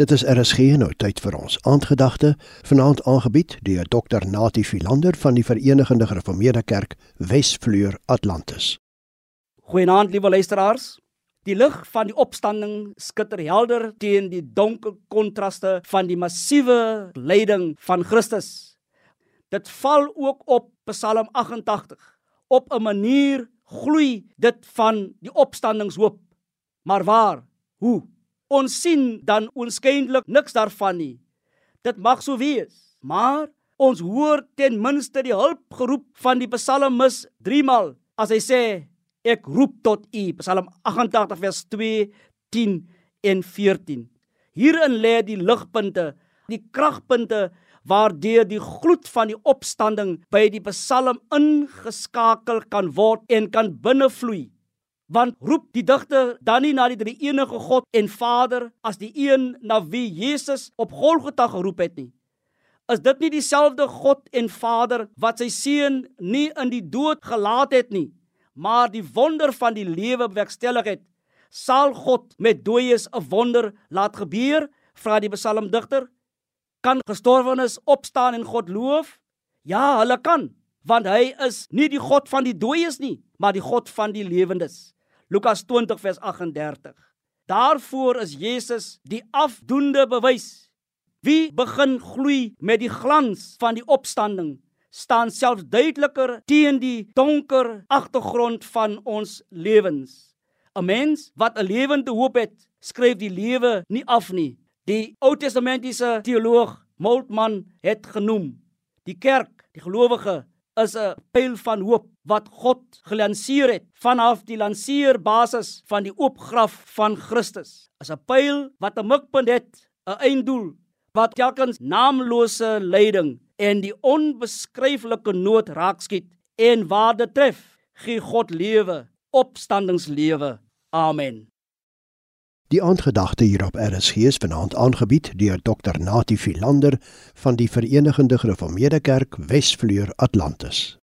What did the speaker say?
Dit is RSG nou tyd vir ons aandgedagte vanaand aangebied deur Dr Natie Philander van die Verenigde Gereformeerde Kerk Wesvleur Atlantis. Goeienaand liewe luisteraars. Die lig van die opstanding skitter helder teen die donker kontraste van die massiewe lyding van Christus. Dit val ook op Psalm 88. Op 'n manier gloei dit van die opstandingshoop. Maar waar? Hoe? Ons sien dan onskynlik niks daarvan nie. Dit mag so wees, maar ons hoor ten minste die hulpgeroep van die psalmis 3 maal as hy sê ek roep tot u Psalm 88 vers 2 10 en 14. Hierin lê die ligpunte, die kragpunte waardeur die gloed van die opstanding by die Psalm ingeskakel kan word en kan binnevloei want roep die digter dan nie na die drie enige God en Vader as die een na wie Jesus op Golgotha geroep het nie. Is dit nie dieselfde God en Vader wat sy seun nie in die dood gelaat het nie maar die wonder van die lewe bewerkstellig het? Sal God met dooies 'n wonder laat gebeur? Vra die psalmdigter. Kan gestorwenes opstaan en God loof? Ja hulle kan want hy is nie die God van die dooies nie maar die God van die lewendes Lukas 20 vers 38. Daarvoor is Jesus die afdoende bewys. Wie begin gloei met die glans van die opstanding, staan selfs duideliker teen die donker agtergrond van ons lewens. 'n Mens wat 'n lewende hoop het, skryf die lewe nie af nie. Die Ou Testamentiese teoloog Moltmann het genoem: Die kerk, die gelowige, is 'n pyl van hoop wat God gelanseer het vanaf die lanseerbasis van die oopgraf van Christus. As 'n pyl wat 'n mikpunt het, 'n einddoel wat telkens naamlose lyding en die onbeskryflike nood raakskiet en waar dit tref, gee God lewe, opstandingslewe. Amen. Die aandgedagte hierop RSG is vanaand aangebied deur Dr Natie Philander van die Verenigde Gereformeerde Kerk Wesvleur Atlantis.